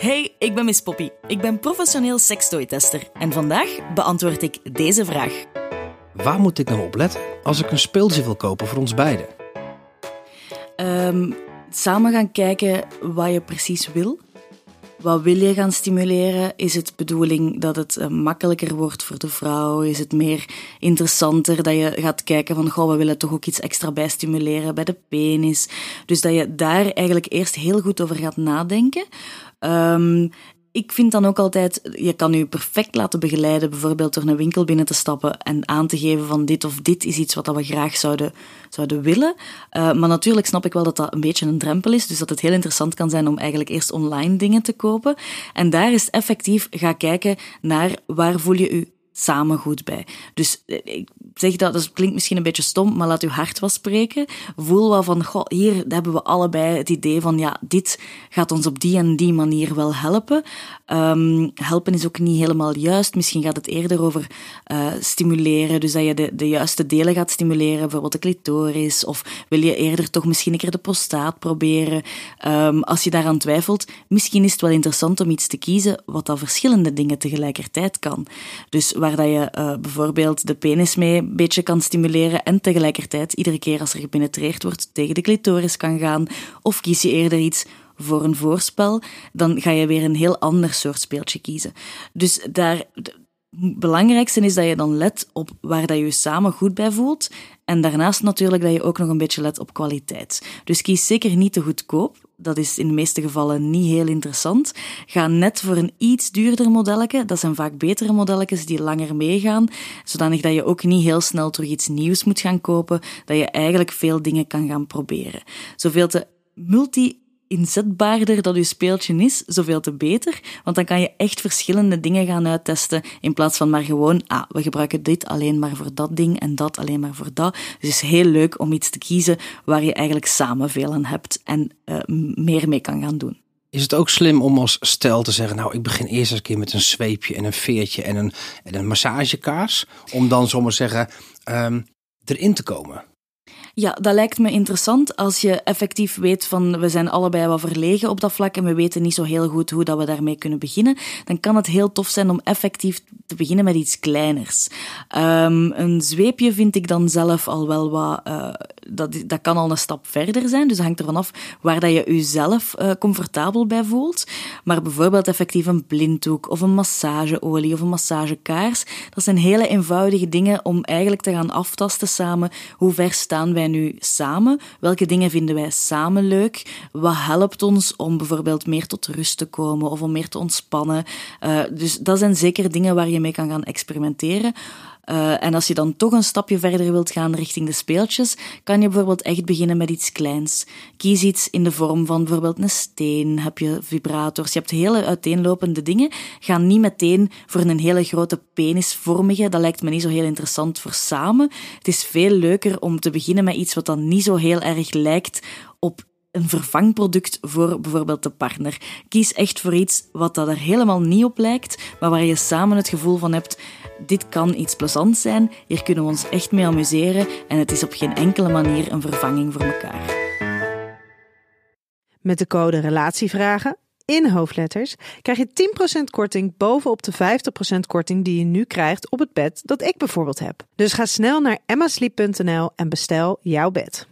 Hey, ik ben Miss Poppy. Ik ben professioneel sekstooi-tester en vandaag beantwoord ik deze vraag. Waar moet ik dan op letten als ik een speeltje wil kopen voor ons beiden? Ehm, samen gaan kijken wat je precies wil. Wat wil je gaan stimuleren? Is het bedoeling dat het eh, makkelijker wordt voor de vrouw? Is het meer interessanter dat je gaat kijken van, goh, we willen toch ook iets extra bij stimuleren bij de penis? Dus dat je daar eigenlijk eerst heel goed over gaat nadenken. Ehm, ik vind dan ook altijd, je kan je perfect laten begeleiden, bijvoorbeeld door een winkel binnen te stappen en aan te geven van dit of dit is iets wat we graag zouden, zouden willen. Uh, maar natuurlijk snap ik wel dat dat een beetje een drempel is, dus dat het heel interessant kan zijn om eigenlijk eerst online dingen te kopen. En daar is effectief ga kijken naar waar voel je je samen goed bij. Dus eh, ik zeg dat, dat klinkt misschien een beetje stom, maar laat uw hart wel spreken. Voel wel van, goh, hier hebben we allebei het idee van, ja, dit gaat ons op die en die manier wel helpen. Um, helpen is ook niet helemaal juist. Misschien gaat het eerder over uh, stimuleren, dus dat je de, de juiste delen gaat stimuleren, bijvoorbeeld de clitoris, of wil je eerder toch misschien een keer de prostaat proberen. Um, als je daaraan twijfelt, misschien is het wel interessant om iets te kiezen wat dan verschillende dingen tegelijkertijd kan. Dus dat je uh, bijvoorbeeld de penis mee een beetje kan stimuleren en tegelijkertijd iedere keer als er gepenetreerd wordt tegen de clitoris kan gaan, of kies je eerder iets voor een voorspel, dan ga je weer een heel ander soort speeltje kiezen. Dus daar, het belangrijkste is dat je dan let op waar dat je je samen goed bij voelt. En daarnaast natuurlijk dat je ook nog een beetje let op kwaliteit. Dus kies zeker niet te goedkoop. Dat is in de meeste gevallen niet heel interessant. Ga net voor een iets duurder modelletje. Dat zijn vaak betere modelletjes die langer meegaan. Zodanig dat je ook niet heel snel terug iets nieuws moet gaan kopen. Dat je eigenlijk veel dingen kan gaan proberen. Zoveel te multi inzetbaarder dat je speeltje is, zoveel te beter. Want dan kan je echt verschillende dingen gaan uittesten, in plaats van maar gewoon, ah, we gebruiken dit alleen maar voor dat ding en dat alleen maar voor dat. Dus het is heel leuk om iets te kiezen waar je eigenlijk samen veel aan hebt en uh, meer mee kan gaan doen. Is het ook slim om als stel te zeggen, nou, ik begin eerst eens een keer met een zweepje en een veertje en een, en een massagekaars, om dan zomaar zeggen, um, erin te komen? Ja, dat lijkt me interessant als je effectief weet van we zijn allebei wat verlegen op dat vlak en we weten niet zo heel goed hoe dat we daarmee kunnen beginnen. Dan kan het heel tof zijn om effectief te beginnen met iets kleiners. Um, een zweepje vind ik dan zelf al wel wat, uh, dat, dat kan al een stap verder zijn. Dus dat hangt ervan af waar dat je jezelf uh, comfortabel bij voelt. Maar bijvoorbeeld effectief een blinddoek of een massageolie of een massagekaars. Dat zijn hele eenvoudige dingen om eigenlijk te gaan aftasten samen. Hoe ver staan wij nu samen? Welke dingen vinden wij samen leuk? Wat helpt ons om bijvoorbeeld meer tot rust te komen of om meer te ontspannen? Uh, dus dat zijn zeker dingen waar mee kan gaan experimenteren. Uh, en als je dan toch een stapje verder wilt gaan richting de speeltjes, kan je bijvoorbeeld echt beginnen met iets kleins. Kies iets in de vorm van bijvoorbeeld een steen, heb je vibrators, je hebt hele uiteenlopende dingen. Ga niet meteen voor een hele grote penisvormige, dat lijkt me niet zo heel interessant voor samen. Het is veel leuker om te beginnen met iets wat dan niet zo heel erg lijkt op een vervangproduct voor bijvoorbeeld de partner. Kies echt voor iets wat dat er helemaal niet op lijkt, maar waar je samen het gevoel van hebt: dit kan iets plezants zijn, hier kunnen we ons echt mee amuseren en het is op geen enkele manier een vervanging voor elkaar. Met de code Relatievragen in hoofdletters krijg je 10% korting bovenop de 50% korting die je nu krijgt op het bed dat ik bijvoorbeeld heb. Dus ga snel naar emmasleep.nl en bestel jouw bed.